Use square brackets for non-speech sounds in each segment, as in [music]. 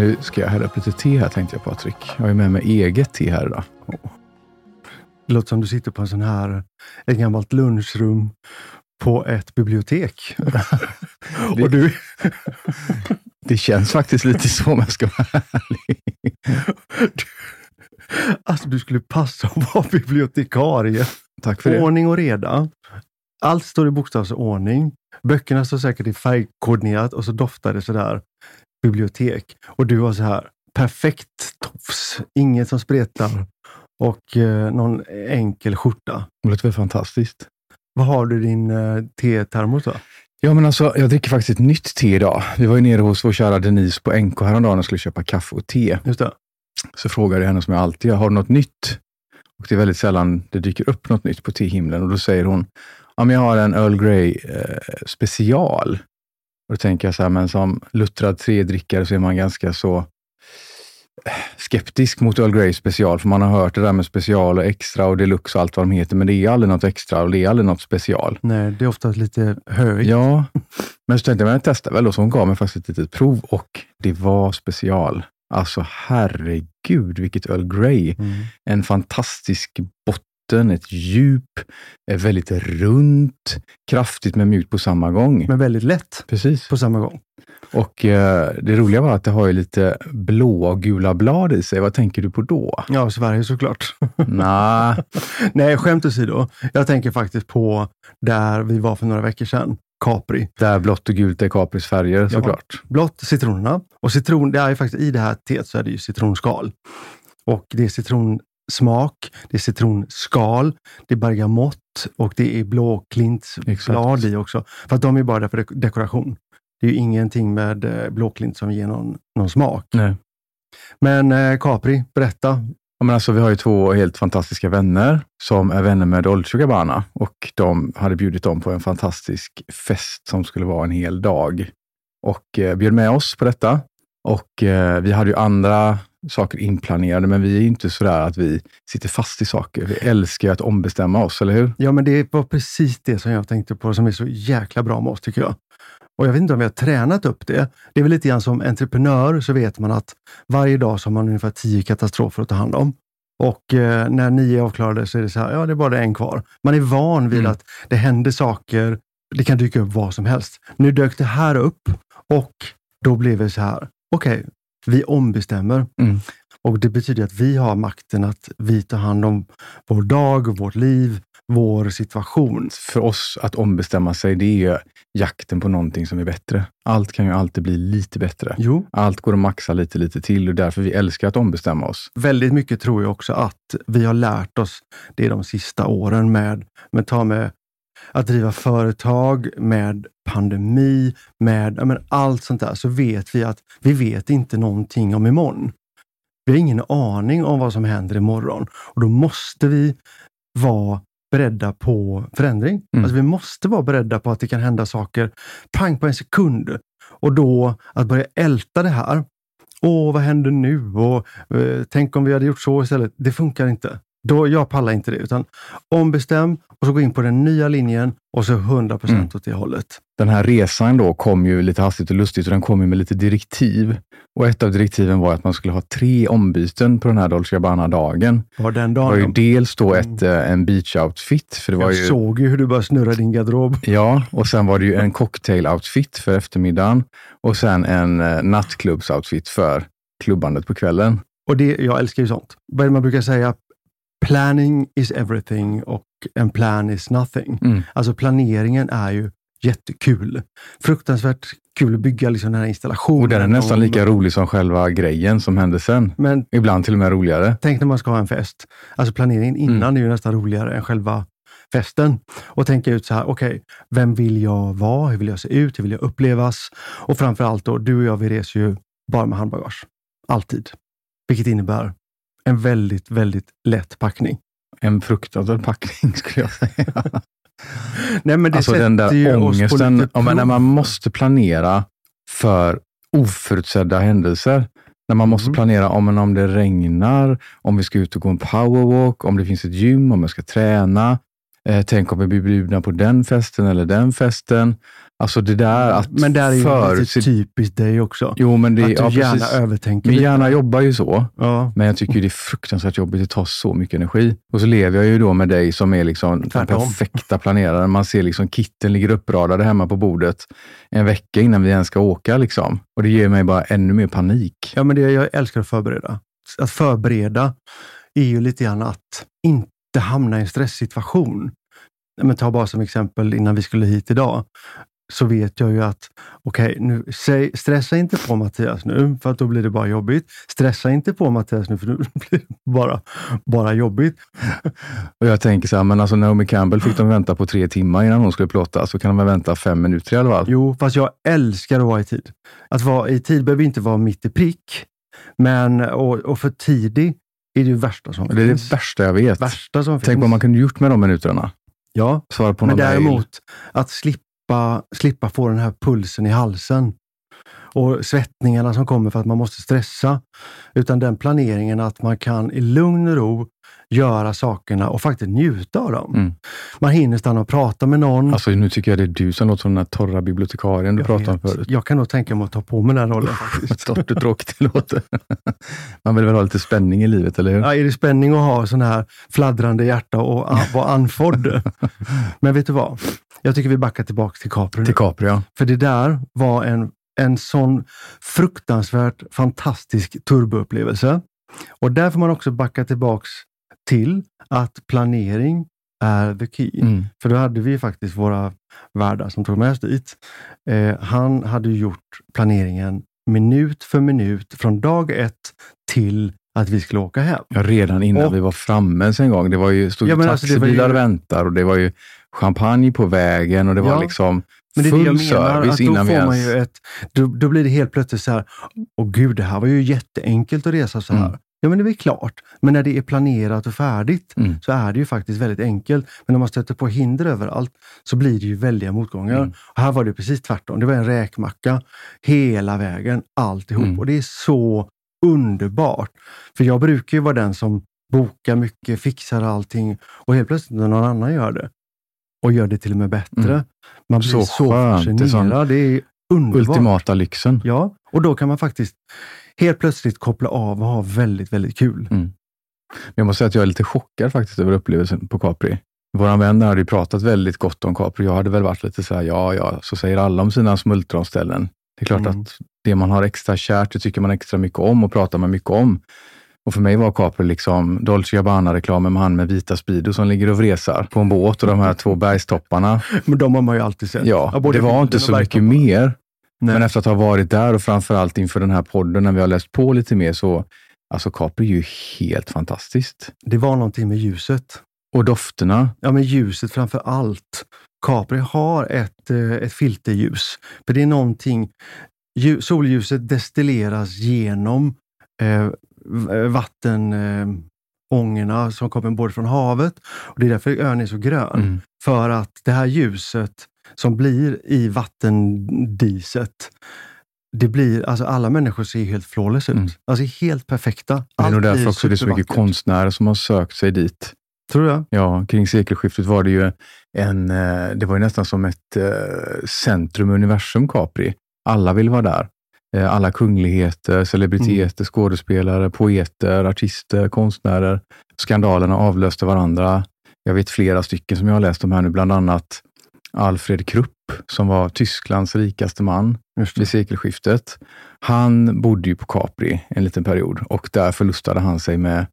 Nu ska jag hälla upp lite te här tänkte jag Patrik. Jag har med mig eget te här idag. Det låter som du sitter på en sån här, ett gammalt lunchrum på ett bibliotek. det, [laughs] och du... [laughs] det känns faktiskt lite så om jag ska vara ärlig. Du, alltså du skulle passa att vara bibliotekarie. Tack för det. Ordning och reda. Allt står i bokstavsordning. Böckerna står säkert i färgkoordinerat och så doftar det sådär bibliotek. Och du har så här perfekt tofs, inget som spretar och eh, någon enkel skjorta. Det låter väl fantastiskt. Vad har du din eh, tetermos då? Ja, men alltså, jag dricker faktiskt ett nytt te idag. Vi var ju nere hos vår kära Denise på NK häromdagen och skulle köpa kaffe och te. Just det. Så frågade jag henne som jag alltid gör, har du något nytt? Och det är väldigt sällan det dyker upp något nytt på tehimlen och då säger hon, ja men jag har en Earl Grey eh, special. Och då tänker jag så här, men som luttrad tredrickare så är man ganska så eh, skeptisk mot Earl Grey special, för man har hört det där med special och extra och deluxe och allt vad de heter, men det är aldrig något extra och det är aldrig något special. Nej, det är ofta lite högt. Ja, men så tänkte jag, men jag testar väl och så hon gav mig faktiskt ett litet prov och det var special. Alltså herregud, vilket Earl Grey. Mm. En fantastisk botten, ett djup, väldigt runt, kraftigt men mjukt på samma gång. Men väldigt lätt Precis. på samma gång. Och eh, det roliga var att det har ju lite blåa och gula blad i sig. Vad tänker du på då? Ja, Sverige såklart. [laughs] Nej, [laughs] Nej, skämt åsido. Jag tänker faktiskt på där vi var för några veckor sedan. Capri. där blått och gult är Capris färger såklart. Blått, citronerna. Och citron, det är ju faktiskt i det här teet så är det ju citronskal. Och det är citronsmak, det är citronskal, det är bergamott och det är blåklintsblad i också. För att de är bara där för dek- dekoration. Det är ju ingenting med eh, blåklint som ger någon, någon smak. Nej. Men eh, Capri, berätta. Ja, men alltså, vi har ju två helt fantastiska vänner som är vänner med Dolce Gabbana och de hade bjudit dem på en fantastisk fest som skulle vara en hel dag och eh, bjöd med oss på detta. Och eh, vi hade ju andra saker inplanerade, men vi är inte sådär att vi sitter fast i saker. Vi älskar ju att ombestämma oss, eller hur? Ja, men det var precis det som jag tänkte på som är så jäkla bra med oss, tycker jag. Och jag vet inte om vi har tränat upp det. Det är väl lite grann som entreprenör så vet man att varje dag så har man ungefär tio katastrofer att ta hand om. Och eh, när nio är avklarade så är det så här, ja det är bara en kvar. Man är van vid Mm. att det händer saker, det kan dyka upp vad som helst. Nu dök det här upp och då blev det så här, okej, vi ombestämmer. Mm. Och det betyder att vi har makten att vi tar hand om vår dag, vårt liv, vår situation. För oss att ombestämma sig, det är jakten på någonting som är bättre. Allt kan ju alltid bli lite bättre. Jo, Allt går att maxa lite, lite till och därför vi älskar att ombestämma oss. väldigt mycket tror jag också att vi har lärt oss det de sista åren med, med, ta med att driva företag, med pandemi, med ja, men allt sånt där, så vet vi att vi vet inte någonting om imorgon. Vi har ingen aning om vad som händer imorgon och då måste vi vara beredda på förändring. Mm. Alltså vi måste vara beredda på att det kan hända saker pang på en sekund. Och då att börja älta det här. Åh, vad händer nu? Och, eh, tänk om vi hade gjort så istället. Det funkar inte. Då, jag pallar inte det, utan ombestäm och så gå in på den nya linjen och så 100 procent Mm. åt det hållet. Den här resan då kom ju lite hastigt och lustigt och den kom ju med lite direktiv. Och ett av direktiven var att man skulle ha tre ombyten på den här Dolce Gabbana-dagen. Var den Det var ju dagen. dels då Mm. ett, eh, en beach-outfit, för det var Jag ju såg ju hur du började snurra din garderob. Ja, och sen var det ju en cocktail-outfit för eftermiddagen och sen en eh, nattklubbs-outfit för klubbandet på kvällen. Och det, jag älskar ju sånt. Vad är det man brukar säga? Planning is everything och en plan is nothing. Mm. Alltså planeringen är ju jättekul. Fruktansvärt kul att bygga liksom den här installationen. Och den är nästan och- lika rolig som själva grejen som hände sen. Men Ibland till och med roligare. tänk när man ska ha en fest. Alltså planeringen Mm. innan är ju nästan roligare än själva festen. Och tänka ut så här, okej, vem vill jag vara? Hur vill jag se ut? Hur vill jag upplevas? Och framför allt då, du och jag, vi reser ju bara med handbagage. Alltid. Vilket innebär en väldigt, väldigt lätt packning. En fruktansvärd packning [laughs] skulle jag säga. Nej, men det Alltså den där ångesten. Ja, men när man måste planera för oförutsedda händelser. När man måste Mm. planera om, om det regnar, om vi ska ut och gå en powerwalk, om det finns ett gym, om jag ska träna. Eh, tänk om vi blir bjudna på den festen eller den festen. Alltså det där att Men där är ju förutse- lite typiskt dig också. Jo, men det, att du ja, gärna precis. övertänker Min lite. hjärna jobbar ju så, Ja. men jag tycker det är fruktansvärt jobbigt. Det tar så mycket energi. Och så lever jag ju då med dig som är liksom den perfekta planeraren. Man ser liksom kitten ligger uppradade hemma på bordet en vecka innan vi ens ska åka. Liksom. Och det ger mig bara ännu mer panik. ja, men det jag älskar att förbereda. Att förbereda är ju lite grann att inte hamna i en stresssituation. Men ta bara som exempel innan vi skulle hit idag. Så vet jag ju att, okej, nu säg, stressa inte på Mattias nu, för att då blir det bara jobbigt. Stressa inte på Mattias nu, för nu [laughs] blir det bara, bara jobbigt. Och jag tänker så här, men alltså Naomi Campbell fick de vänta på tre timmar innan hon skulle plåta, så kan de väl vänta fem minuter i alla fall. Jo, fast jag älskar att vara i tid. Att vara i tid behöver inte vara mitt i prick. Men, och, och för tidig är det värsta som Det är finns. det värsta jag vet. värsta som Tänk finns. vad man kunde gjort med de minuterna. Ja, men någon mail. däremot att slippa, slippa få den här pulsen i halsen och svettningarna som kommer för att man måste stressa. Utan den planeringen att man kan i lugn och ro göra sakerna och faktiskt njuta av dem. Mm. Man hinner stanna och prata med någon. Alltså nu tycker jag det är du som låter som den här torra bibliotekarien du Jag pratade om förut. Jag kan nog tänka mig att ta på mig den rollen faktiskt. Torrt och tråkigt det låter. [laughs] Man vill väl ha lite spänning i livet, eller hur? Ja, är det spänning att ha sån här fladdrande hjärta och vara andfådd? [laughs] Men vet du vad? Jag tycker vi backar tillbaka till Capri nu. Till Capri, ja. För det där var en, en sån fruktansvärt fantastisk turboupplevelse. Och där får man också backa tillbaks till att planering är the key. Mm. För då hade vi faktiskt våra värdar som tog med oss dit. Eh, han hade gjort planeringen minut för minut från dag ett till att vi skulle åka hem. Ja, redan innan Och- vi var framme en gång. Det var ju, stod Ja, alltså, taxibilar och väntar och det var ju champagne på vägen och det var Ja, liksom Men det det full menar, service innan vi ens... ju ett, då, då blir det helt plötsligt så här, åh gud, det här var ju jätteenkelt att resa så här. Mm. Ja, men det är väl klart. Men när det är planerat och färdigt Mm. så är det ju faktiskt väldigt enkelt. Men när man stöter på hinder överallt så blir det ju väldiga motgångar. Mm. Och här var det precis tvärtom. Det var en räkmacka hela vägen, alltihop. Mm. Och det är så underbart. För jag brukar ju vara den som bokar mycket, fixar allting och helt plötsligt när någon annan gör det och gör det till och med bättre. Mm. Man blir Så så, skönt. Det är sån fascinerad. Det är underbart. Ultimata lyxen. Ja, och då kan man faktiskt helt plötsligt koppla av och ha väldigt, väldigt kul. Men Jag måste säga att jag är lite chockad faktiskt över upplevelsen på Capri. Vår vän där hade ju pratat väldigt gott om Capri. Jag hade väl varit lite så här, ja, ja, så säger alla om sina smultronställen. Det är klart Mm. att det man har extra kärt, det tycker man extra mycket om och pratar man mycket om. Och för mig var Capri liksom Dolce Gabbana-reklamen med han med vita Speedo som ligger och vresar på en båt och de här två bergstopparna. [laughs] Men de har man ju alltid sett. Ja, både det var inte så mycket mer. Nej. Men efter att ha varit där och framförallt inför den här podden, när vi har läst på lite mer, så alltså Capri är ju helt fantastiskt. Det var någonting med ljuset. Och dofterna. Ja, men ljuset framför allt. Capri har ett, eh, ett filterljus. För det är någonting, lju- solljuset destilleras genom eh, v- vatten, eh, som kommer både från havet och det är därför ön är så grön. Mm. För att det här ljuset som blir i vattendiset, det blir, alltså alla människor ser helt flawless ut. Mm. Alltså helt perfekta. Det är nog därför också det är så mycket konstnärer som har sökt sig dit. Tror jag. Ja, kring sekelskiftet var det ju en, eh, det var ju nästan som ett eh, centrum universum, Capri. Alla vill vara där. Eh, Alla kungligheter, celebriteter, skådespelare, poeter, artister, konstnärer. Skandalerna avlöste varandra. Jag vet flera stycken som jag har läst om här nu, bland annat Alfred Krupp, som var Tysklands rikaste man vid sekelskiftet. Han bodde ju på Capri en liten period och där förlustade han sig med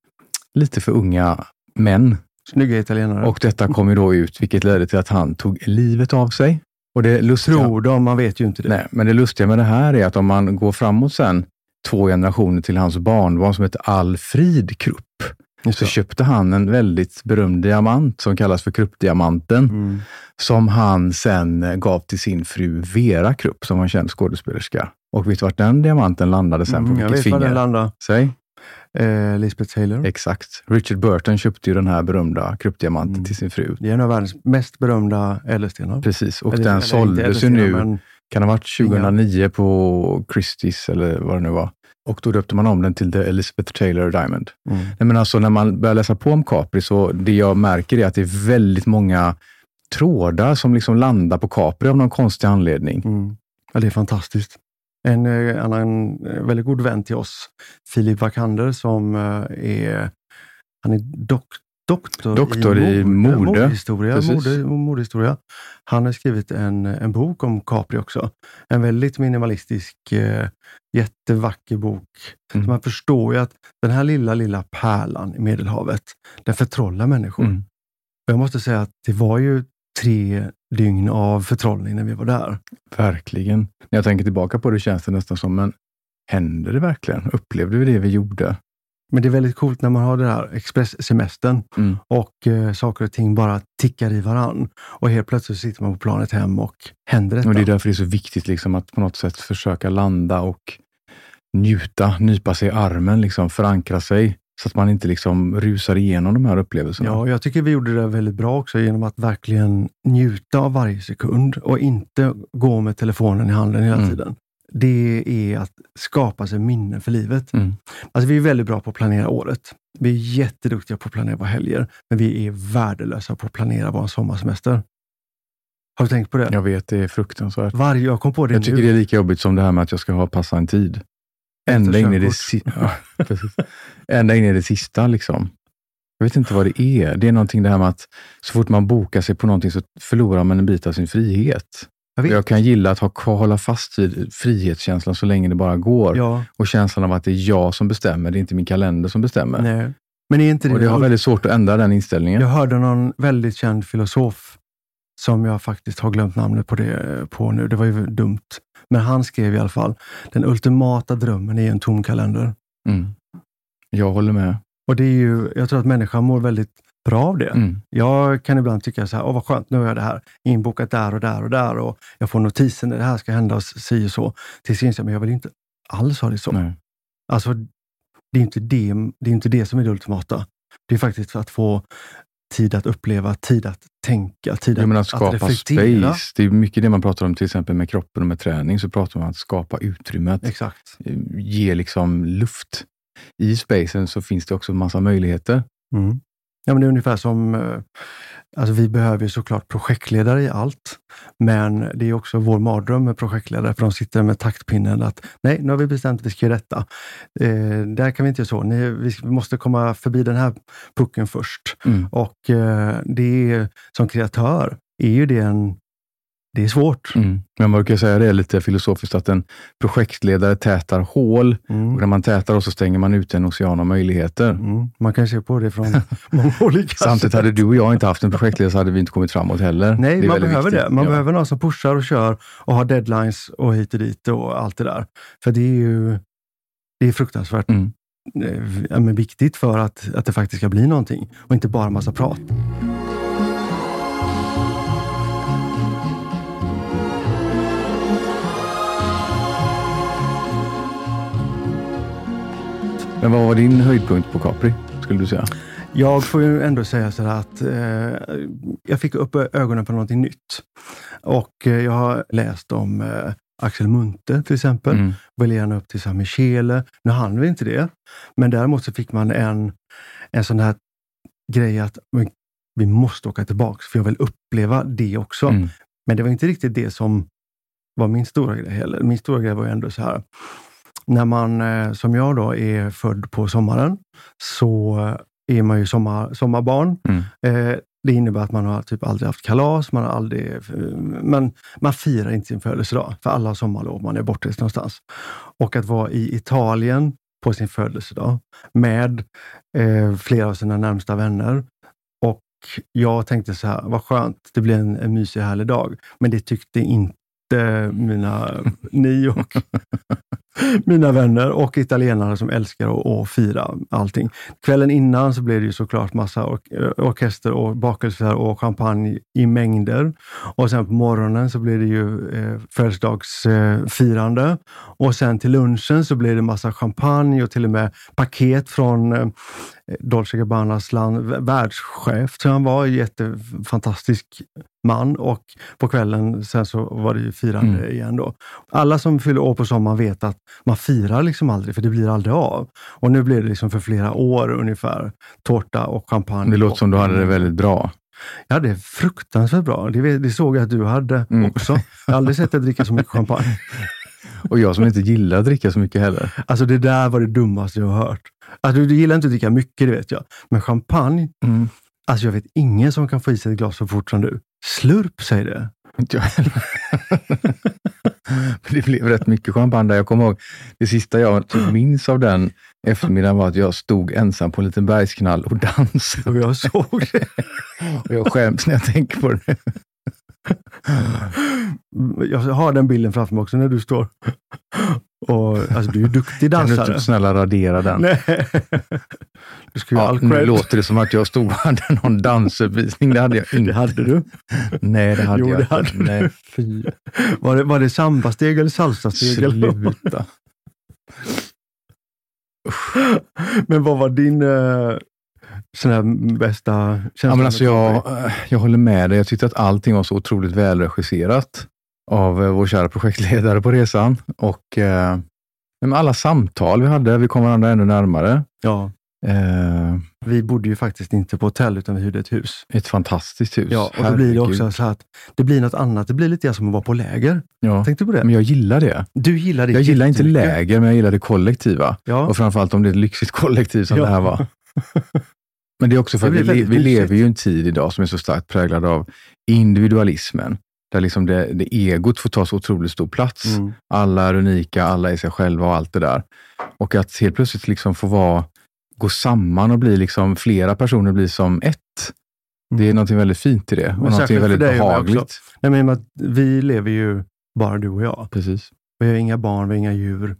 lite för unga män. Snygga italienare. Och detta kom ju då ut, vilket ledde till att han tog livet av sig. Och det lustiga, Tror de, man vet ju inte det. nej, men det lustiga med det här är att om man går framåt sen två generationer till hans barnbarn som heter Alfrid Krupp, så köpte han en väldigt berömd diamant som kallas för Kruppdiamanten, Mm. som han sen gav till sin fru Vera Krupp, som var en känd skådespelerska. Och vet du vart den diamanten landade sen? Mm, på jag vilket vet var den finger? landar. Säg. Eh, Lisbeth Taylor. Exakt. Richard Burton köpte ju den här berömda Kruppdiamanten Mm. till sin fru. Det är en av världens mest berömda ädelstenar. Precis, och Eller- den eller såldes ju nu, men kan det ha varit 2009 på Christie's eller vad det nu var. Och då döpte man om den till The Elizabeth Taylor Diamond. Mm. Nej, men alltså, när man börjar läsa på om Capri, så det jag märker är att det är väldigt många trådar som liksom landar på Capri av någon konstig anledning. Mm. Ja, det är fantastiskt. En eh, annan eh, väldigt god vän till oss, Filip Wakander, som eh, är, han är dok doktor, Doktor i mode. modehistoria, mode, modehistoria. Han har skrivit en, en bok om Capri också. En väldigt minimalistisk, eh, jättevacker bok. Mm. Man förstår ju att den här lilla, lilla pärlan i Medelhavet, den förtrollar människor. Mm. Jag måste säga att det var ju tre dygn av förtrollning när vi var där. Verkligen. När jag tänker tillbaka på det känns det nästan som, men hände det verkligen? Upplevde vi det vi gjorde? Men det är väldigt coolt när man har den här expresssemestern Mm. och eh, saker och ting bara tickar i varann. Och helt plötsligt sitter man på planet hem och händer detta. Och det är därför det är så viktigt liksom, att på något sätt försöka landa och njuta, nypa sig i armen, liksom, förankra sig så att man inte liksom rusar igenom de här upplevelserna. Ja, jag tycker vi gjorde det väldigt bra också genom att verkligen njuta av varje sekund och inte gå med telefonen i handen hela Mm. tiden. Det är att skapa sig minnen för livet. Mm. Alltså, vi är väldigt bra på att planera året. Vi är jätteduktiga på att planera våra helger, men vi är värdelösa på att planera vår sommarsemester. Har du tänkt på det? Jag vet, det är fruktansvärt. Varje, jag kom på det Jag nu. tycker det är lika jobbigt som det här med att jag ska ha passa en tid. Ända in, i det si- [laughs] ja. Ända in i det sista. Liksom. Jag vet inte vad det är. Det är någonting det här med att så fort man bokar sig på någonting så förlorar man en bit av sin frihet. Jag. Jag kan gilla att ha hålla fast vid frihetskänslan så länge det bara går. Ja, Och känslan av att det är jag som bestämmer, det är inte min kalender som bestämmer. nej. Men är inte det, Och det har väldigt svårt att ändra den inställningen. Jag hörde någon väldigt känd filosof som jag faktiskt har glömt namnet på, det, på nu. Det var ju dumt. Men han skrev i alla fall, den ultimata drömmen är en tom kalender. Mm. Jag håller med. Och det är ju, jag tror att människan mår väldigt bra av det. Mm. Jag kan ibland tycka så här, åh vad skönt, nu har jag det här inbokat där och där och där och jag får notisen det här ska hända och si och så. Tills jag inser, men jag vill inte alls ha det så. Nej. Alltså, det är inte det, det är inte det som är det ultimata. Det är faktiskt att få tid att uppleva, tid att tänka, tid att, att skapa reflektera. space. Det är mycket det man pratar om till exempel med kroppen och med träning. Så pratar man om att skapa utrymme, att Exakt. eh, ge liksom luft. I spacen så finns det också massa möjligheter. Mm. Ja, men det är ungefär som, eh, alltså vi behöver ju såklart projektledare i allt, men det är också vår mardröm med projektledare, för de sitter med taktpinnen att nej, nu har vi bestämt att vi ska göra detta. Eh, där kan vi inte göra så. Ni, vi måste komma förbi den här pucken först. Mm. Och eh, det är, som kreatör är ju det en, det är svårt. Mm. Men man brukar säga det lite filosofiskt, att en projektledare tätar hål Mm. och när man tätar då så stänger man ut en ocean av möjligheter. Mm. Man kan se på det från [laughs] många olika Samtidigt hade du och jag inte haft en projektledare så hade vi inte kommit framåt heller. Nej, man behöver viktigt. det. Man Ja. behöver någon som pushar och kör och har deadlines och hit och dit och allt det där. För det är ju det är fruktansvärt Mm. eh, viktigt för att, att det faktiskt ska bli någonting och inte bara massa prat. Men vad var din höjdpunkt på Capri, skulle du säga? Jag får ju ändå säga så att eh, jag fick upp ögonen på någonting nytt. Och eh, jag har läst om eh, Axel Munthe till exempel. Mm. Ville gärna upp till San Michele. Nu hann vi inte det. Men däremot så fick man en, en sån här grej att men, vi måste åka tillbaks för jag vill uppleva det också. Mm. Men det var inte riktigt det som var min stora grej heller. Min stora grej var ju ändå så här. När man, eh, som jag då, är född på sommaren så är man ju sommar, sommarbarn. Mm. Eh, det innebär att man har typ aldrig haft kalas, man har aldrig... eh, Man, man firar inte sin födelsedag, för alla har sommarlov, man är bortrest någonstans. Och att vara i Italien på sin födelsedag med eh, flera av sina närmsta vänner. Och jag tänkte så här, vad skönt, det blir en, en mysig härlig dag. Men det tyckte inte mina, [laughs] ni och mina vänner och italienare som älskar att, fira allting. Kvällen innan så blev det ju såklart massa or- orkester och bakelser och champagne i mängder. Och sen på morgonen så blev det ju eh, födelsedagsfirande. Och sen till lunchen så blev det massa champagne och till och med paket från eh, Dolce Gabbanas land, världschef tror han var, jättefantastisk man och på kvällen sen så var det ju firande Mm. igen då. Alla som fyller år på sommaren vet att man firar liksom aldrig, för det blir aldrig av. Och nu blev det liksom för flera år ungefär, tårta och champagne. Det låter och, som du hade det väldigt bra. Hade det fruktansvärt bra. Det, det såg jag att du hade Mm. också. Jag har aldrig sett dig dricka så mycket champagne. [laughs] Och jag som inte gillar att dricka så mycket heller. Alltså det där var det dummaste jag har hört. Alltså, du gillar inte att dricka mycket, det vet jag. Men champagne, Mm. alltså jag vet ingen som kan få i sig ett glas så fort som du. Slurp, säger det. Inte jag heller. [laughs] Men det blev rätt mycket champagne där. Jag kommer ihåg, det sista jag typ minns av den eftermiddagen var att jag stod ensam på en liten bergsknall och dansade. Och jag såg det. Och jag skäms när jag tänker på det. Jag har den bilden framför mig också när du står. Och, alltså, du är ju duktig Kan du dansare. inte snälla radera den? Nej. Du ska ju Ja, all nu cred. låter det som att jag stod och hade någon dansuppvisning. Det hade jag inte. Det hade du. Nej, det hade Jo, jag det inte. hade du. Nej, fy. Var det, var det sambasteg eller salsasteg? Sluta. Men vad var din eh, sån här bästa känsla? Ja, men alltså jag, eh, jag håller med dig. Jag tyckte att allting var så otroligt välregisserat av eh, vår kära projektledare på resan. Och eh, alla samtal vi hade, vi kom varandra ännu närmare. Ja, Eh, vi bodde ju faktiskt inte på hotell utan vi hyrde ett hus. ett fantastiskt hus. Ja, och då blir det också så att det blir något annat. Det blir lite grann som att vara på läger. Ja. Tänkte på det? Men jag gillar det. Du gillar det Jag gillar inte läger, men jag gillar det kollektiva. Ja, Och framförallt om det är ett lyxigt kollektiv som Ja. det här var. [laughs] Men det är också för att vi, vi lever ju i en tid idag som är så starkt präglad av individualismen. Där liksom det, det egot får ta så otroligt stor plats. mm. Alla är unika, alla är sig själva och allt det där. Och att helt plötsligt liksom få vara, gå samman och bli liksom flera personer blir som ett. Det är något väldigt fint i det och något väldigt behagligt. Nej, men att vi lever ju bara du och jag. Precis. Vi har inga barn, vi har inga djur.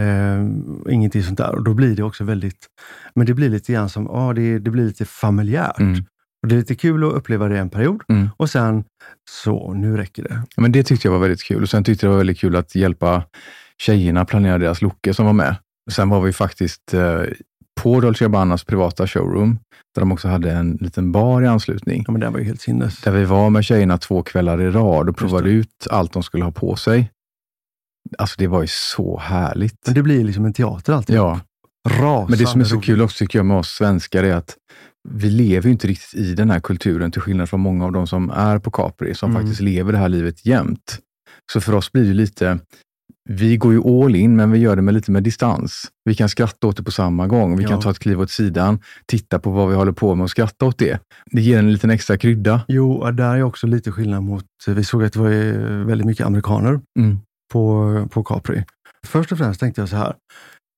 Eh, ingenting sånt där. Och då blir det också väldigt, men det blir lite grann som, ja, det, det blir lite familjärt. Mm. Och det är lite kul att uppleva det en period. Mm. Och sen, så nu räcker det. Men det tyckte jag var väldigt kul. Och sen tyckte jag det var väldigt kul att hjälpa tjejerna planera deras lookar som var med. Sen var vi faktiskt eh, på Dolce Gabbanas privata showroom, där de också hade en liten bar i anslutning. Ja, men det var ju helt sinnes. Där vi var med tjejerna två kvällar i rad och provade ut allt de skulle ha på sig. Alltså det var ju så härligt. Men det blir liksom en teater alltid. Ja, Rasande men det som är så roligt. kul också tycker jag med oss svenskar är att vi lever ju inte riktigt i den här kulturen, till skillnad från många av de som är på Capri, som Mm. faktiskt lever det här livet jämt. Så för oss blir det lite, vi går ju all in, men vi gör det med lite med distans. Vi kan skratta åt det på samma gång. Vi Ja. kan ta ett kliv åt sidan, titta på vad vi håller på med och skratta åt det. Det ger en liten extra krydda. Jo, där är också lite skillnad mot, vi såg att det var väldigt mycket amerikaner Mm. på, på Capri. Först och främst tänkte jag så här,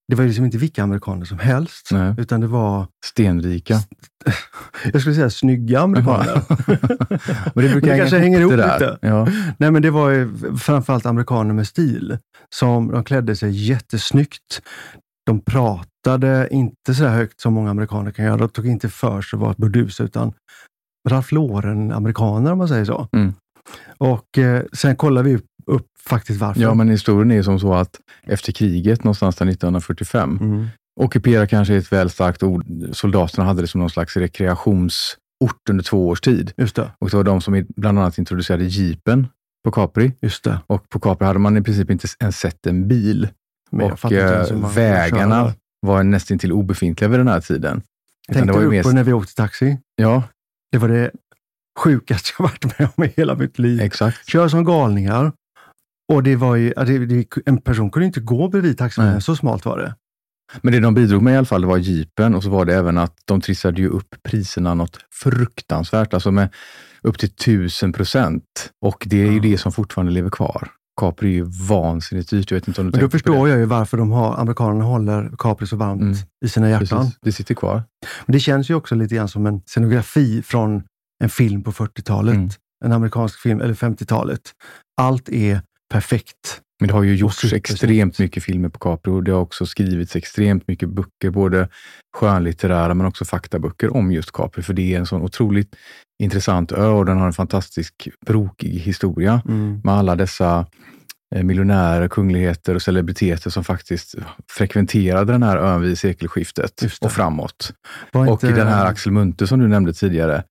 det var liksom inte vilka amerikaner som helst, Nej. utan det var, Stenrika. [laughs] jag skulle säga snygga amerikaner. [laughs] Men det brukar Men det hänga kanske hänger ihop lite. Ja. Nej, men det var ju framförallt amerikaner med stil. Som, de klädde sig jättesnyggt. De pratade inte så högt som många amerikaner kan göra. De tog inte för sig att vara burdus, utan Ralph Lauren-amerikaner om man säger så. Mm. Och eh, sen kollar vi upp, upp faktiskt varför. ja, men historien är som så att efter kriget, någonstans där 1945, Mm. Ockupera kanske är ett väl starkt ord. Soldaterna hade det som någon slags rekreationsort under två års tid. Just det. Och det var de som bland annat introducerade jeepen på Capri. Just det. Och på Capri hade man i princip inte ens sett en bil. Men och eh, vägarna köra. var nästintill obefintliga vid den här tiden. Var ju du mest, på när vi åkte taxi? Ja, Det var det sjukaste jag varit med om i hela mitt liv. exakt. Kör som galningar. Och det var ju, en person kunde inte gå bredvid taxibilen, så smalt var det. Men det de bidrog med i alla fall, det var jeepen och så var det även att de trissade ju upp priserna något fruktansvärt, alltså med upp till tusen procent. Och det är ju det som fortfarande lever kvar. Capri är ju vansinnigt dyrt. Jag vet inte om du Men då förstår det. jag ju varför de har, amerikanerna håller Capri så varmt Mm. i sina hjärtan. Precis, det sitter kvar. Men det känns ju också lite grann som en scenografi från en film på 40-talet. Mm. En amerikansk film, eller 50-talet. Allt är perfekt. Men det har ju gjorts extremt mycket filmer på Capri och det har också skrivits extremt mycket böcker, både skönlitterära men också faktaböcker om just Capri, för det är en sån otroligt intressant ö och den har en fantastisk brokig historia Mm. med alla dessa eh, miljonärer, kungligheter och celebriteter som faktiskt frekventerade den här ön vid sekelskiftet och framåt. Var Och inte- den här Axel Munthe som du nämnde tidigare,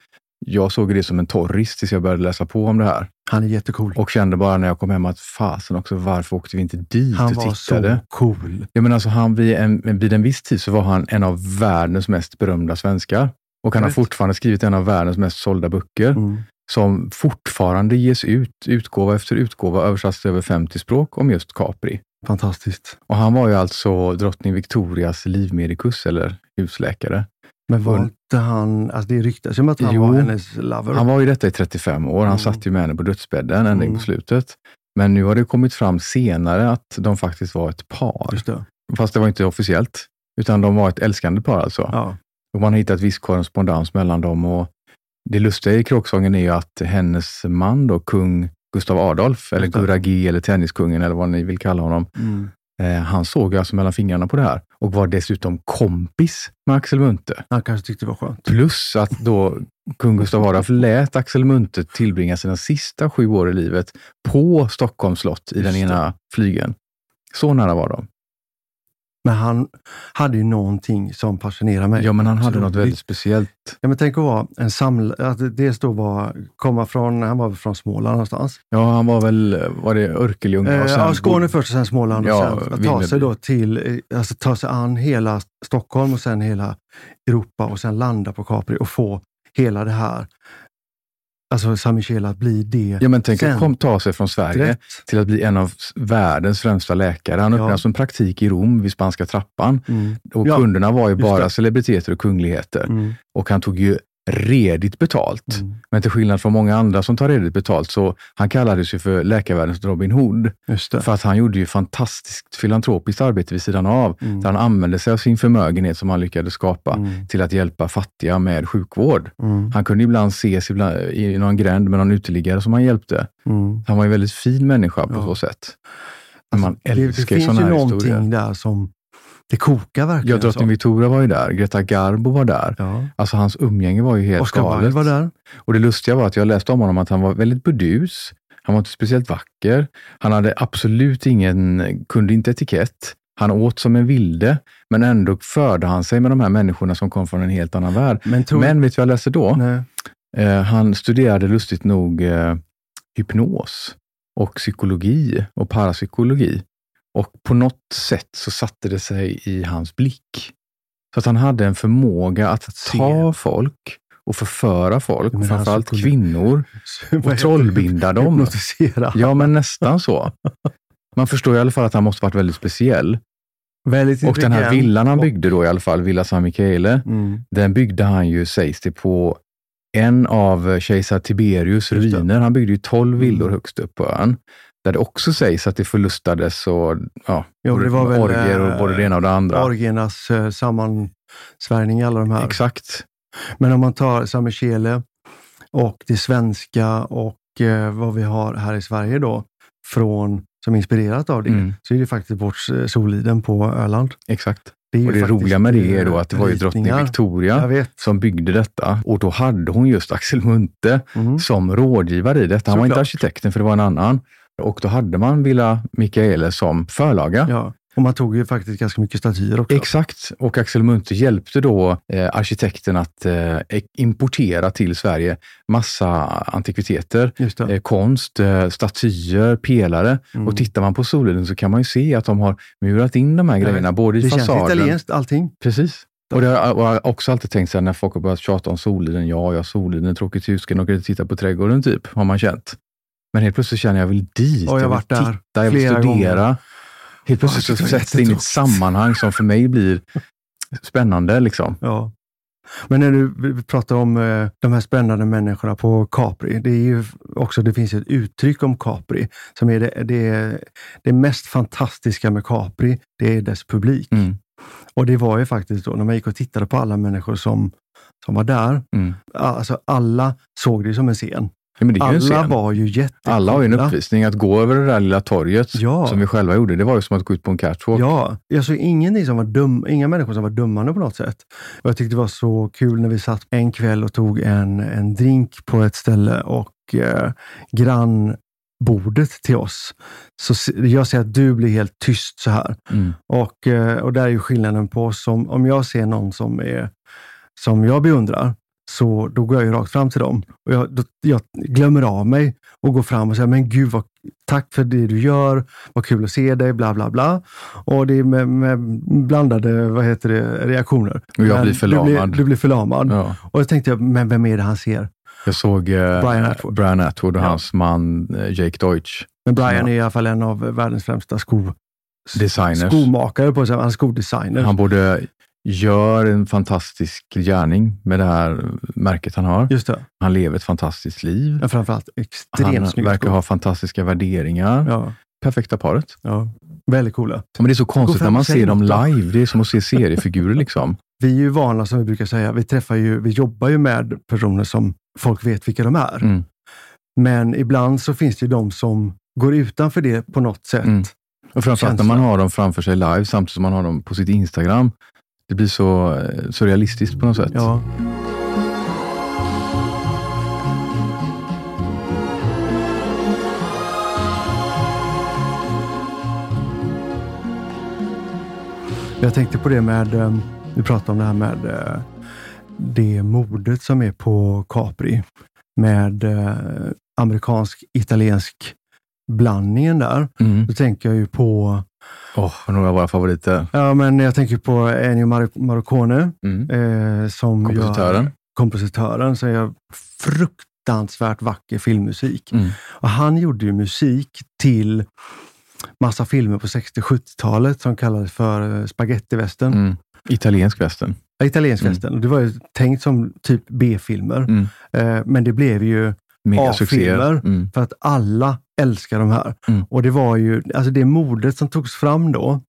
jag såg det som en torris tills jag började läsa på om det här. Han är jättecool. Och kände bara när jag kom hem att fasen också, varför åkte vi inte dit Han och var tittade? så cool. Jag menar, alltså, han, vid, en, vid en viss tid så var han en av världens mest berömda svenskar. Och han har fortfarande skrivit en av världens mest sålda böcker. Mm. som fortfarande ges ut, utgåva efter utgåva, översatts till över 50 språk om just Capri. Fantastiskt. Och han var ju alltså drottning Victorias livmedikus, eller husläkare. Men var inte han, alltså det ryktas ju om att han Jo. var hennes lover. Han var ju detta i 35 år. Han Mm. satt ju med henne på dödsbädden ända Mm. på slutet. Men nu har det kommit fram senare att de faktiskt var ett par. Det. Fast det var inte officiellt, utan de var ett älskande par alltså. Ja. Och man har hittat viss korrespondens mellan dem. Och det lustiga i kråksången är ju att hennes man, då, kung Gustav Adolf, eller. Guragi, eller Tenniskungen, eller vad ni vill kalla honom, Mm. eh, han såg alltså mellan fingrarna på det här och var dessutom kompis med Axel Munthe. Han kanske tyckte det var skönt. Plus att då kung Gustav Adolf lät Axel Munthe tillbringa sina sista sju år i livet på Stockholms slott i den Just det. ena flygen. Så nära var de. Men han hade ju någonting som fascinerar mig. Ja, men han hade något väldigt speciellt. Ja, men tänk att vara en samlare, att dels då var, komma från, han var väl från Småland någonstans. Ja, han var väl, var det Örkelljunga? Eh, ja, Skåne först och sen Småland. Ja, och sen att ta sig då till, eh, alltså ta sig an hela Stockholm och sen hela Europa och sen landa på Capri och få hela det här, alltså San Michel att bli det. Ja, men tänk att Sen- kom, ta sig från Sverige Rätt. till att bli en av världens främsta läkare. Han Ja. öppnade som praktik i Rom vid Spanska trappan. Mm. Och Ja, kunderna var ju just bara det. celebriteter och kungligheter. Mm. Och han tog ju redigt betalt. Mm. Men till skillnad från många andra som tar redigt betalt, så han kallades ju för läkarvärldens Robin Hood. För att han gjorde ju fantastiskt filantropiskt arbete vid sidan av. Mm. Där han använde sig av sin förmögenhet som han lyckades skapa Mm. till att hjälpa fattiga med sjukvård. Mm. Han kunde ibland ses ibland, i någon gränd med någon uteliggare som han hjälpte. Mm. Han var en väldigt fin människa på Ja. så sätt. Men man Alltså, det, det älskar finns ju någonting historier. där som, det kokar verkligen. Ja, drottning. Victoria var ju där. Greta Garbo var där. Ja. Alltså hans umgänge var ju helt Oscar Wilde galet. var där. Och det lustiga var att jag läste om honom att han var väldigt burdus. Han var inte speciellt vacker. Han hade absolut ingen, kunde inte etikett. Han åt som en vilde, men ändå förde han sig med de här människorna som kom från en helt annan värld. Men, tror, Men vet du vad jag läste då? Eh, han studerade lustigt nog eh, hypnos och psykologi och parapsykologi. Och på något sätt så satte det sig i hans blick. Så att han hade en förmåga att ta folk och förföra folk, Du menar framförallt psykologi? kvinnor, [laughs] och trollbinda dem. Ja, men nästan så. Man förstår i alla fall att han måste varit väldigt speciell. Väldigt Och den här villan han byggde då i alla fall, Villa San Michele, Mm. den byggde han ju, sägs det, på en av kejsar Tiberius ruiner. Han byggde ju tolv villor Mm. högst upp på ön. Där det också sägs att det förlustades och ja, Jo, både det var väl, orger och både det ena och det andra. Orgiernas eh, sammansvärjning, alla de här. Exakt. Men om man tar San Michele och det svenska och eh, vad vi har här i Sverige då, från, som är inspirerat av det, Mm. så är det faktiskt eh, Soliden på Öland. Exakt. Det Och det roliga med det är då eh, att det var ju drottning. Victoria som byggde detta och då hade hon just Axel Munthe Mm. som rådgivare i detta. Han var inte Såklart. arkitekten för det var en annan. Och då hade man Villa Mikaele som förlaga. Ja. Och man tog ju faktiskt ganska mycket statyer också. Exakt, och Axel Munthe hjälpte då eh, arkitekten att eh, importera till Sverige massa antikviteter, eh, konst, eh, statyer, pelare. Mm. Och tittar man på Soliden så kan man ju se att de har murat in de här Jag grejerna, vet. både i det känns fasaden. italienskt allting. Precis. Och det har jag har också alltid tänkt så här när folk har börjat tjata om Soliden. Ja, ja, Soliden, tråkigt hus, kan åka dit och titta på trädgården typ, har man känt. Men helt plötsligt känner jag, jag vill dit, Och jag har vill varit där titta, jag vill studera. gånger. Helt plötsligt Ja, så sätts det in i ett sammanhang som för mig blir spännande. Liksom. Ja. Men när du pratar om eh, de här spännande människorna på Capri, det är ju också, det finns ett uttryck om Capri som är det, det, det mest fantastiska med Capri, det är dess publik. Mm, Och det var ju faktiskt då, när man gick och tittade på alla människor som, som var där, mm. alltså alla såg det som en scen. Ja, ju Alla var ju jättecoola. Alla har ju en uppvisning. Att gå över det där lilla torget Ja. som vi själva gjorde, det var ju som att gå ut på en catwalk. Ja, jag såg ingenting som var dum, inga människor som var dummande på något sätt. Och jag tyckte det var så kul när vi satt en kväll och tog en, en drink på ett ställe och eh, grannbordet till oss. Så jag ser att du blir helt tyst så här. Mm. Och, eh, och där är ju skillnaden på oss. Om, om jag ser någon som, är, som jag beundrar, så då går jag ju rakt fram till dem. Och jag, då, jag glömmer av mig och går fram och säger, men gud, vad, tack för det du gör. Vad kul att se dig, bla bla bla. Och det är med, med blandade vad heter det, reaktioner. Och jag Men blir förlamad. Du blir, du blir förlamad. Ja. Och jag tänkte, men vem är det han ser? Jag såg eh, Brian Atwood. Brian Atwood och Ja. hans man eh, Jake Deutsch. Men Brian Ja. är i alla fall en av världens främsta sko, Designers. skomakare, på sig. han är skodesigner. Han både gör en fantastisk gärning med det här märket han har. Just det. Han lever ett fantastiskt liv. Men framförallt extremt Han verkar skor. ha fantastiska värderingar. Ja, Perfekta paret. ja. Väldigt coola. Men det är så konstigt när man ser dem live. Det är som att se seriefigurer liksom. [laughs] Vi är ju vana, som vi brukar säga, vi träffar ju, vi jobbar ju med personer som folk vet vilka de är. Mm. Men ibland så finns det ju de som går utanför det på något sätt. Mm. Och framförallt när man har dem framför sig live samtidigt som man har dem på sitt Instagram. Det blir så, eh, surrealistiskt så realistiskt på något sätt. Ja. Jag tänkte på det med, eh, vi pratade om det här med eh, det modet som är på Capri med amerikansk-italiensk blandningen där. Mm. Då tänker jag ju på, Oh, några av våra favoriter. ja men jag tänker på Ennio Mar- Morricone Mm. eh, som Kompositören. Gör, kompositören som gör fruktansvärt vacker filmmusik. Mm. Och han gjorde ju musik till massa filmer på 60-70-talet som kallades för eh, spagettivästern. Mm. Italiensk västern. Ja, Italiensk Mm. västern. Det var ju tänkt som typ B-filmer. Mm. Eh, men det blev ju. A-filmer. Mm. för att alla älskar de här. Mm. Och det var ju, alltså det modet som togs fram då,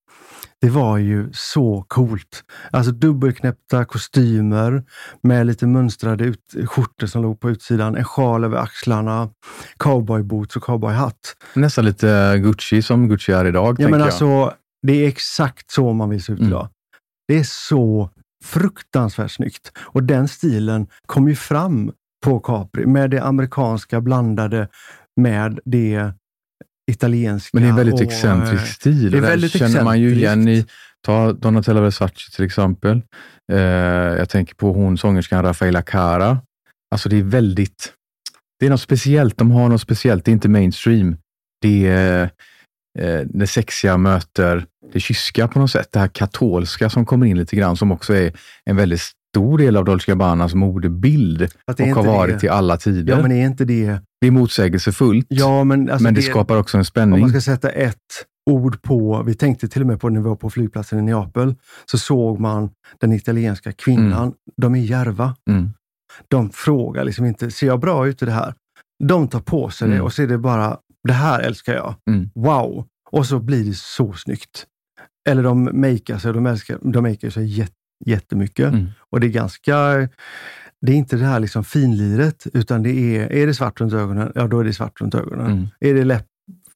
det var ju så coolt. Alltså dubbelknäppta kostymer med lite mönstrade ut, skjortor som låg på utsidan, en sjal över axlarna, cowboyboots och cowboyhatt. Nästan lite Gucci som Gucci är idag. Ja, men jag. alltså, det är exakt så man vill se ut Mm. idag. Det är så fruktansvärt snyggt. Och den stilen kom ju fram på Capri med det amerikanska blandade med det italienska. Men det är en väldigt och, excentrisk stil. det väldigt känner man ju igen i, ta Donatella Versace till exempel. Eh, jag tänker på hon sångerskan Rafaela Cara. Alltså det är väldigt, det är något speciellt. De har något speciellt. Det är inte mainstream. Det är eh, det sexiga möter det kyska på något sätt. Det här katolska som kommer in lite grann, som också är en väldigt stor del av Dolce Gabbanas modebild det och har varit det. i alla tider. Ja, men är inte det... Det är motsägelsefullt, Ja, men, alltså men det, skapar också en Om spänning. man ska sätta ett ord på, vi tänkte till och med på när vi var på flygplatsen i Neapel, så såg man den italienska kvinnan. De är järva. Mm. De frågar liksom inte, ser jag bra ut i det här? De tar på sig det Mm. och så är det bara, det här älskar jag. Mm. Wow! Och så blir det så snyggt. Eller de makear sig, de, älskar, de makear sig jät, jättemycket. Mm. Och det är ganska, det är inte det här liksom finliret, utan det är, är det svart runt ögonen, ja då är det svart runt ögonen. Mm. Är det läpp,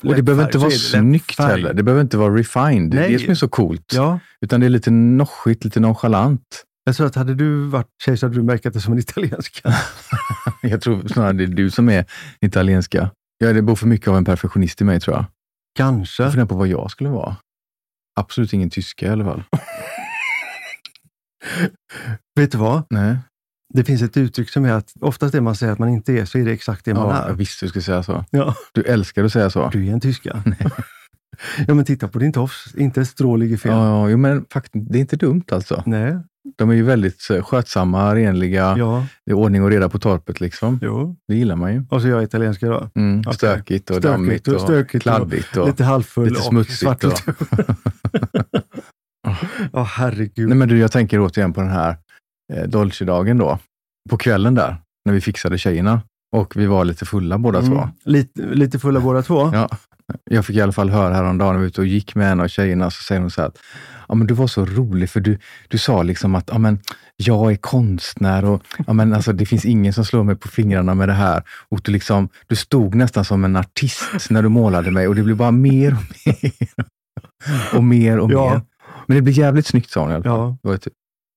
Och det behöver inte vara snyggt heller. Det behöver inte vara refined. Det är Nej. det som är så coolt. Ja, Utan det är lite noschigt, lite nonchalant. jag tror att hade du varit tjej så hade du märkt det som en italienska. [laughs] Jag tror snarare det är du som är italienska. Ja, det bor för mycket av en perfektionist i mig tror jag. Kanske. Jag funderar på vad jag skulle vara. Absolut ingen tyska i alla fall. [laughs] Vet du vad? Nej. Det finns ett uttryck som är att oftast det man säger att man inte är, så är det exakt det man Ja, jag är. visste du skulle säga så. Ja, Du älskar att säga så. du är en tyska. [laughs] ja, men titta på din tofs. Inte ett strå ligger fel. Ja, ja, men faktiskt, det är inte dumt alltså. Nej, De är ju väldigt eh, skötsamma, renliga, ja, det är ordning och reda på torpet. Liksom. jo. Det gillar man ju. Och så jag är italienska då. Mm, Okej. Stökigt och Stökigt dammigt och och, stökigt och kladdigt. Och, Lite halvfull lite och smutsigt och- runt [laughs] [laughs] [laughs] Ja, herregud. Nej, men du, jag tänker återigen på den här eh, Dolce-dagen då. På kvällen där, när vi fixade tjejerna. Och vi var lite fulla båda två. Mm. Lite, lite fulla båda två. Ja, jag fick i alla fall höra häromdagen när vi var ute och gick med en av tjejerna, så säger hon så här att ja, men du var så rolig för du, du sa liksom att ja, men, jag är konstnär och ja, men, alltså, det finns ingen som slår mig på fingrarna med det här. Och du, liksom, du stod nästan som en artist när du målade mig och det blev bara mer och mer. och mer och Ja. Men det blev jävligt snyggt sa hon i alla fall. Ja. Det var typ,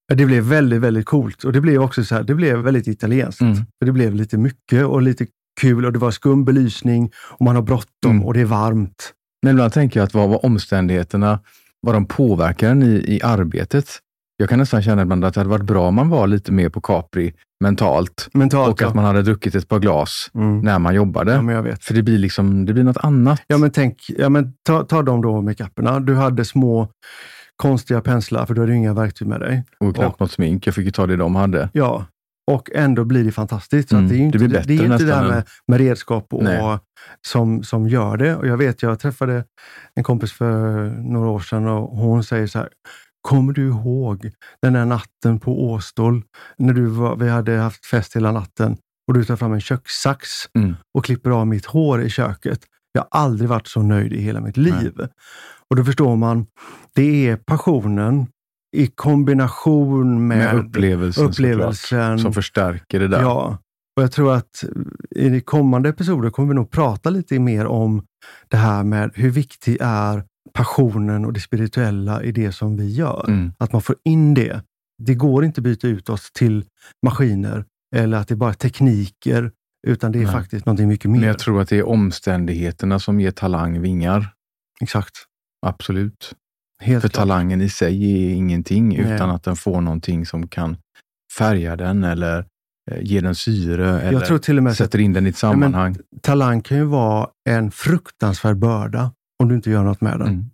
Ja, Det blev väldigt, väldigt coolt och det blev också så här, det blev väldigt italienskt. Mm. För det blev lite mycket och lite kul och det var skum belysning och man har bråttom Mm. och det är varmt. Men ibland tänker jag att vad var omständigheterna, vad de påverkar i, i arbetet. Jag kan nästan känna ibland att det hade varit bra om man var lite mer på Capri mentalt. Mentalt, och att man hade druckit ett par glas Mm. när man jobbade. Ja. För det blir liksom, det blir något annat. Ja, men tänk, ja, men ta, ta dem då, makeuperna. Du hade små konstiga penslar, för du hade ju inga verktyg med dig. och knappt något smink. Jag fick ju ta det de hade. Ja, och ändå blir det fantastiskt. Så Mm, det är inte det blir det, är inte det här med, med redskap och, Nej. som, som gör det. Och jag vet, jag träffade en kompis för några år sedan och hon säger så här, Kommer du ihåg den där natten på Åstol, när du var, vi hade haft fest hela natten och du tar fram en kökssax Mm. och klipper av mitt hår i köket. Jag har aldrig varit så nöjd i hela mitt liv. Och då förstår man, det är passionen i kombination med, Med upplevelsen, upplevelsen. som förstärker det där. Ja, och jag tror att i de kommande episoder kommer vi nog prata lite mer om det här med hur viktig är passionen och det spirituella i det som vi gör. Mm. Att man får in det. Det går inte att byta ut oss till maskiner eller att det är bara tekniker, utan det är Nej. faktiskt någonting mycket mer. Men jag tror att det är omständigheterna som ger talang vingar. Exakt. Absolut. Helt För klart. talangen i sig är ingenting Nej. utan att den får någonting som kan färga den eller eh, ge den syre eller Jag tror till och med sätter in den i ett sammanhang. talang kan ju vara en fruktansvärd börda om du inte gör något med den. Mm.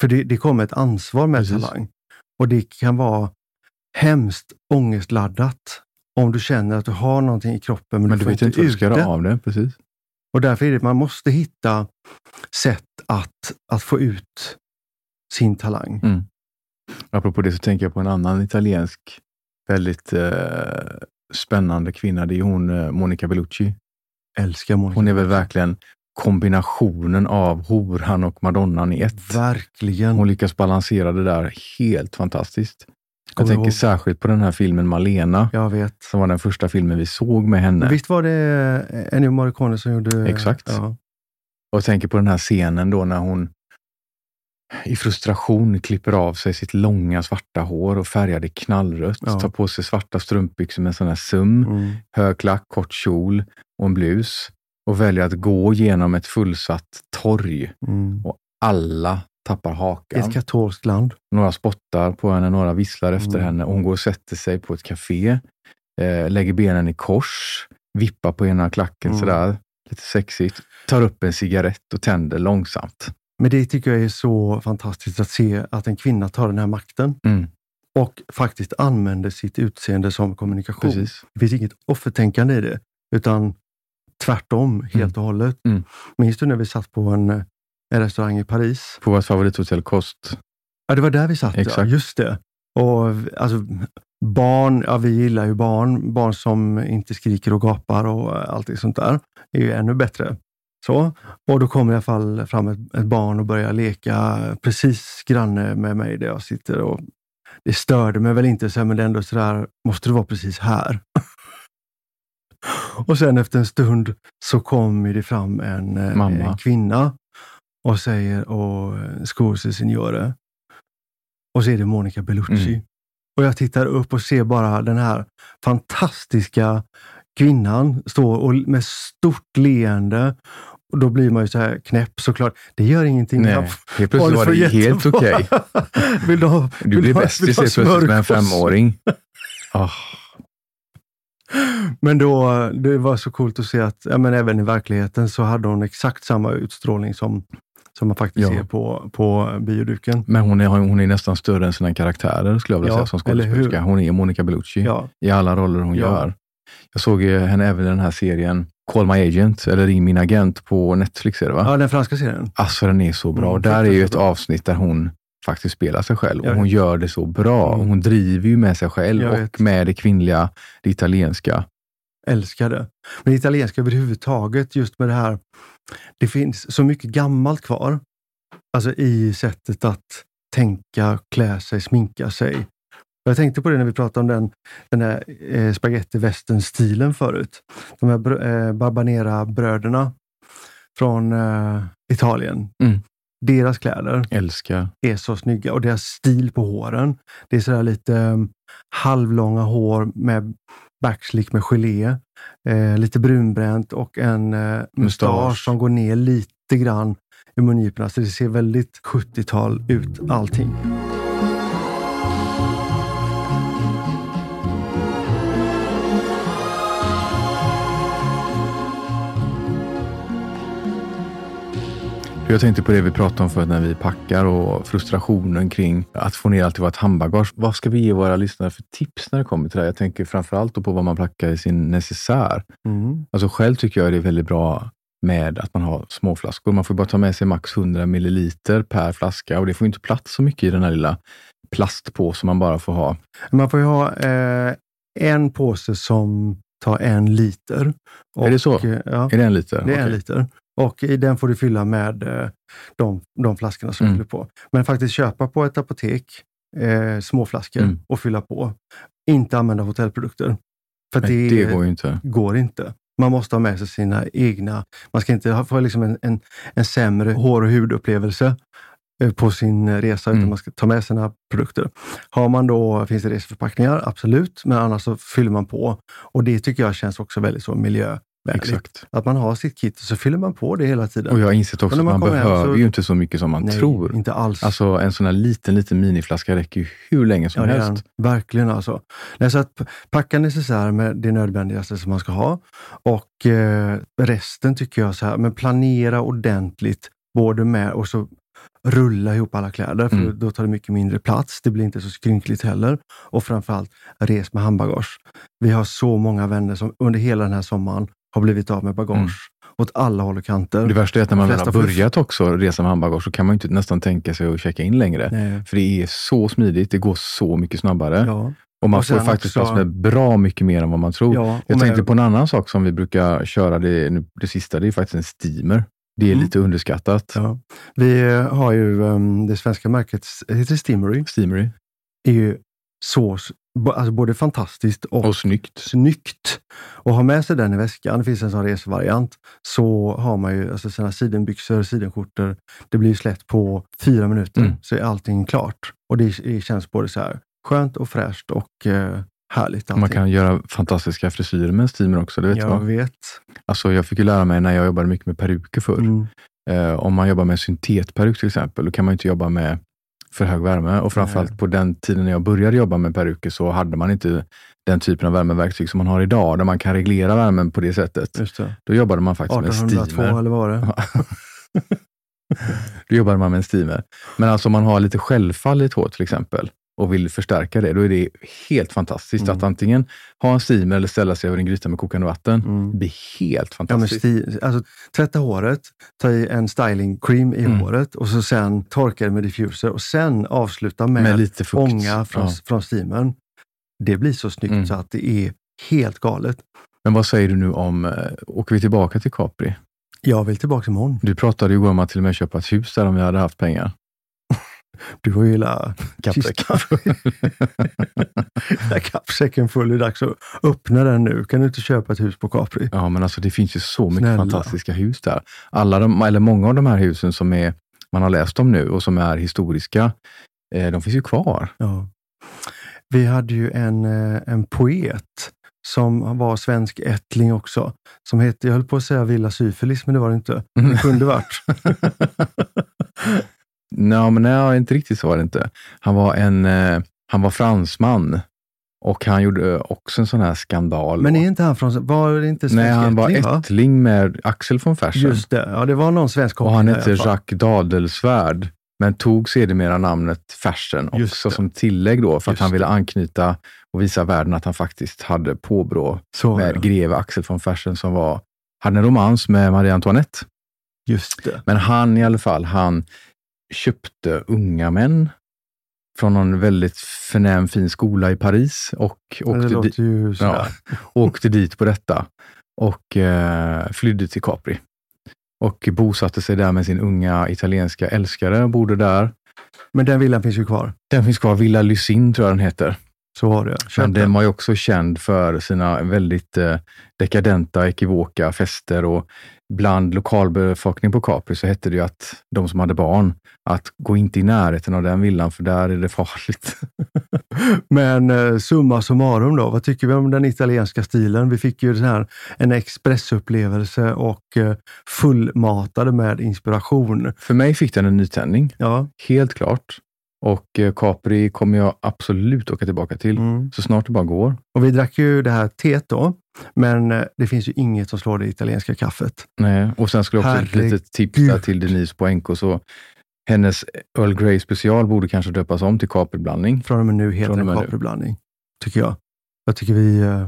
För det, det kommer ett ansvar med Precis. talang. Och det kan vara hemskt ångestladdat om du känner att du har någonting i kroppen men, Men du du får vet inte ut det. av det. Precis. Och därför är det att man måste hitta sätt att, att få ut sin talang. Mm. Apropå det så tänker jag på en annan italiensk väldigt eh, spännande kvinna. Det är hon eh, Monica Bellucci. Älskar Monica. Hon är väl verkligen kombinationen av horan och madonnan i ett. Verkligen. Hon lyckas balansera det där helt fantastiskt. Jag tänker ihåg. särskilt på den här filmen Malena, Jag vet. som var den första filmen vi såg med henne. Visst var det Ennio Morricone som gjorde... Exakt. Ja. Och jag tänker på den här scenen då när hon i frustration klipper av sig sitt långa svarta hår och färgar det knallrött. Ja. Tar på sig svarta strumpbyxor med sån här sum, Mm. hög klack, kort kjol och en blus. Och väljer att gå genom ett fullsatt torg. Mm. Alla tappar hakan. Ett katolskt land. Några spottar på henne, några visslar efter Mm. henne. Hon går och sätter sig på ett café, eh, lägger benen i kors, vippar på ena klacken Mm. sådär, lite sexigt. Tar upp en cigarett och tänder långsamt. Men det tycker jag är så fantastiskt att se att en kvinna tar den här makten Mm, och faktiskt använder sitt utseende som kommunikation. precis. Det finns inget offertänkande i det, utan tvärtom helt och hållet. Mm. Minns du när vi satt på en, eh, en restaurang i Paris? På vårt favorithotell Kost. Ja, det var där vi satt. Ja. Exakt. Just det. Och alltså, barn, ja vi gillar ju barn. Barn som inte skriker och gapar och eh, allt det sånt där. är ju ännu bättre. Så. Och då kommer i alla fall fram ett, ett barn och börjar leka precis granne med mig där jag sitter. Och det störde mig väl inte, så men det är ändå sådär, måste du vara precis här? [laughs] och sen efter en stund så kommer det fram en, eh, en kvinna och säger och scusi signore. Och så är det Monica Bellucci. Mm. Och jag tittar upp och ser bara den här fantastiska kvinnan stå och med stort leende. Och då blir man ju så här knäpp såklart. Det gör ingenting. Nej, helt plötsligt var det helt jättebra. okej. [laughs] vill du ha, Du vill blir bästis helt plötsligt med en femåring. [laughs] Ah, Men då, det var så coolt att se att ja, men även i verkligheten så hade hon exakt samma utstrålning som, som man faktiskt Ja. ser på, på bioduken. men hon är, hon är nästan större än sina karaktärer skulle jag vilja Ja, säga som skådespelerska. Hon är Monica Bellucci Ja, i alla roller hon gör. Jag såg ju henne även i den här serien Call My Agent, eller Ring Min Agent på Netflix är det va? ja den franska serien. Alltså den är så bra. Mm, där är ju ett bra. avsnitt där hon faktiskt spelar sig själv och hon gör det så bra. Mm. Hon driver ju med sig själv och med det kvinnliga, det italienska. Älskar det. Men italienska överhuvudtaget, just med det här, det finns så mycket gammalt kvar. Alltså i sättet att tänka, klä sig, sminka sig. Jag tänkte på det när vi pratade om den, den där eh, spaghetti western-stilen förut. De här br- eh, Barbanera-bröderna från eh, Italien. Mm. Deras kläder Älskar. är så snygga och deras stil på håren. Det är sådär lite um, halvlånga hår med backslick med gelé, eh, lite brunbränt och en eh, mustasch som går ner lite grann i mungiporna. Så det ser väldigt 70-tal ut allting. Jag tänkte på det vi pratade om förut när vi packar och frustrationen kring att få ner allt i vårt handbagage. Vad ska vi ge våra lyssnare för tips när det kommer till det här? Jag tänker framförallt på vad man packar i sin necessär. Mm. Alltså själv tycker jag det är väldigt bra med att man har småflaskor. Man får bara ta med sig max 100 milliliter per flaska och det får inte plats så mycket i den här lilla plastpåsen man bara får ha. Man får ju ha eh, en påse som tar en liter. är det så? eh, Ja, Är det en liter? det är en Okej. liter. Och i den får du fylla med eh, de, de flaskorna som Mm. fyller på. Men faktiskt köpa på ett apotek eh, småflaskor Mm. och fylla på. Inte använda hotellprodukter. För det, det går inte. går inte. Man måste ha med sig sina egna. Man ska inte få liksom en, en, en sämre hår och hudupplevelse eh, på sin resa, Mm. utan man ska ta med sina produkter. Har man då, finns det reseförpackningar? Absolut, men annars så fyller man på. Och det tycker jag känns också väldigt så Exakt. Att man har sitt kit och så fyller man på det hela tiden. Och jag har insett också att man, man behöver så- ju inte så mycket som man Nej, tror. inte alls. Alltså en sån här liten, liten miniflaska räcker ju hur länge som Ja, helst. Verkligen alltså. Nej, så att packa necessär med det nödvändigaste som man ska ha. Och eh, resten tycker jag så här, men planera ordentligt. Både med och så rulla ihop alla kläder, för Mm. då tar det mycket mindre plats. Det blir inte så skrynkligt heller. Och framförallt, res med handbagage. Vi har så många vänner som under hela den här sommaren har blivit av med bagage Mm. åt alla håll och kanter. Det värsta är att när man väl har börjat också resa med handbagage så kan man ju inte nästan tänka sig att checka in längre. Nej. För det är så smidigt, det går så mycket snabbare Ja. och man Och får faktiskt också- plats med bra mycket mer än vad man tror. Ja, Jag med- tänkte på en annan sak som vi brukar köra, det, det sista, det är faktiskt en steamer. Det är Mm. lite underskattat. Ja. Vi har ju um, det svenska märket, heter Steamery, Steamery. är ju så, alltså både fantastiskt och, Och snyggt. snyggt. Och ha med sig den i väskan, det finns en sån resevariant, så har man ju alltså sina sidenbyxor, sidenskjortor. Det blir ju slätt på fyra minuter, Mm. så är allting klart. Och det, det känns både så här skönt och fräscht och eh, härligt. Man allting. kan göra fantastiska frisyrer med en steamer också. Det vet jag vad. vet. Alltså, jag fick ju lära mig när jag jobbade mycket med peruker förr. Mm. Eh, om man jobbar med syntetperuk till exempel, då kan man inte jobba med för hög värme. Och framförallt på den tiden när jag började jobba med peruker så hade man inte den typen av värmeverktyg som man har idag, där man kan reglera värmen på det sättet. Det. Då jobbade man faktiskt med 1802 steamer. eller vad var det? [laughs] Då jobbade man med en steamer. Men alltså om man har lite självfall i ett hår till exempel och vill förstärka det, då är det helt fantastiskt Mm. att antingen ha en steamer eller ställa sig över en gryta med kokande vatten. Mm. Det blir helt Ja, fantastiskt. sti, alltså, tvätta håret, ta i en styling cream i Mm. håret och så sen torka det med diffuser och sen avsluta med, med lite fukt. ånga från, Ja. från steamern. Det blir så snyggt Mm. så att det är helt galet. Men vad säger du nu om, eh, åker vi tillbaka till Capri? Jag vill tillbaka imorgon. Du pratade ju igår om att till och med köpa ett hus där om vi hade haft pengar. Du har ju hela Kappsäck. kistan. [laughs] Hela kappsäcken full. Det är dags att öppna den nu. Kan du inte köpa ett hus på Capri? Ja, men alltså det finns ju så mycket Snälla. fantastiska hus där. Alla de, eller många av de här husen som är, man har läst om nu och som är historiska, eh, de finns ju kvar. Ja. Vi hade ju en, eh, en poet som var svensk ättling också. Som hette, jag höll på att säga Villa Syfilis, men det var det inte. Det kunde varit. [laughs] Nej, men nej, inte riktigt så var det inte. Han var en, eh, han var fransman och han gjorde eh, också en sån här skandal. Men är inte han från, var det inte svensk Nej, han var ättling? va? ättling med Axel von Fersen. Just det, ja det var någon svensk Och han hette. Jacques Dadelsvärd, men tog sedermera namnet Fersen också som tillägg då, för att Just han ville anknyta och visa världen att han faktiskt hade påbrå Så, med ja. greve Axel von Fersen som var, hade en romans med Marie Antoinette. Just det. Men han i alla fall, han köpte unga män från någon väldigt förnäm fin skola i Paris och åkte, di- ja, [laughs] åkte dit på detta och eh, flydde till Capri. Och bosatte sig där med sin unga italienska älskare och bodde där. Men den villan finns ju kvar. Den finns kvar, Villa Lysin tror jag den heter. Så var det. Men den. den var ju också känd för sina väldigt eh, dekadenta, ekivoka fester och bland lokalbefolkningen på Capri så hette det ju att de som hade barn, att gå inte i närheten av den villan för där är det farligt. [laughs] Men eh, summa summarum då, vad tycker vi om den italienska stilen? Vi fick ju den här, en expressupplevelse och eh, fullmatade med inspiration. För mig fick den en nytändning, Ja, helt klart. Och eh, Capri kommer jag absolut åka tillbaka till mm. så snart det bara går. Och vi drack ju det här teet då. Men eh, det finns ju inget som slår det italienska kaffet. Nej, och sen skulle jag också ett Herregud. litet tips där till Denise Poenko. Så hennes Earl Grey special borde kanske döpas om till kapriblandning. Från och med nu heter den kapriblandning, tycker jag. Jag tycker vi, eh,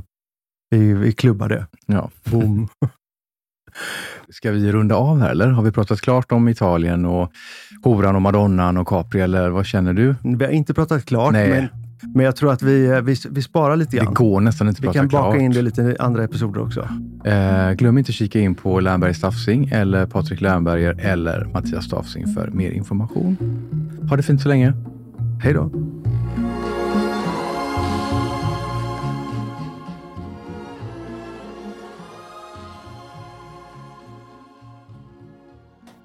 vi, vi klubbar det. Ja. Boom. [laughs] [laughs] Ska vi runda av här eller? Har vi pratat klart om Italien och horan och madonnan och Capri eller vad känner du? vi har inte pratat klart, Nej. men, men jag tror att vi, eh, vi, vi sparar lite Det grann. går nästan inte att Vi prata kan baka klart. in det lite i andra episoder också. Eh, glöm inte att kika in på Lernberg Staffsing eller Patrik Lernberger eller Mattias Staffsing för mer information. Ha det fint så länge. Hej då.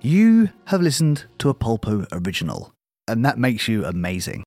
You have listened to a Pulpo original, and that makes you amazing.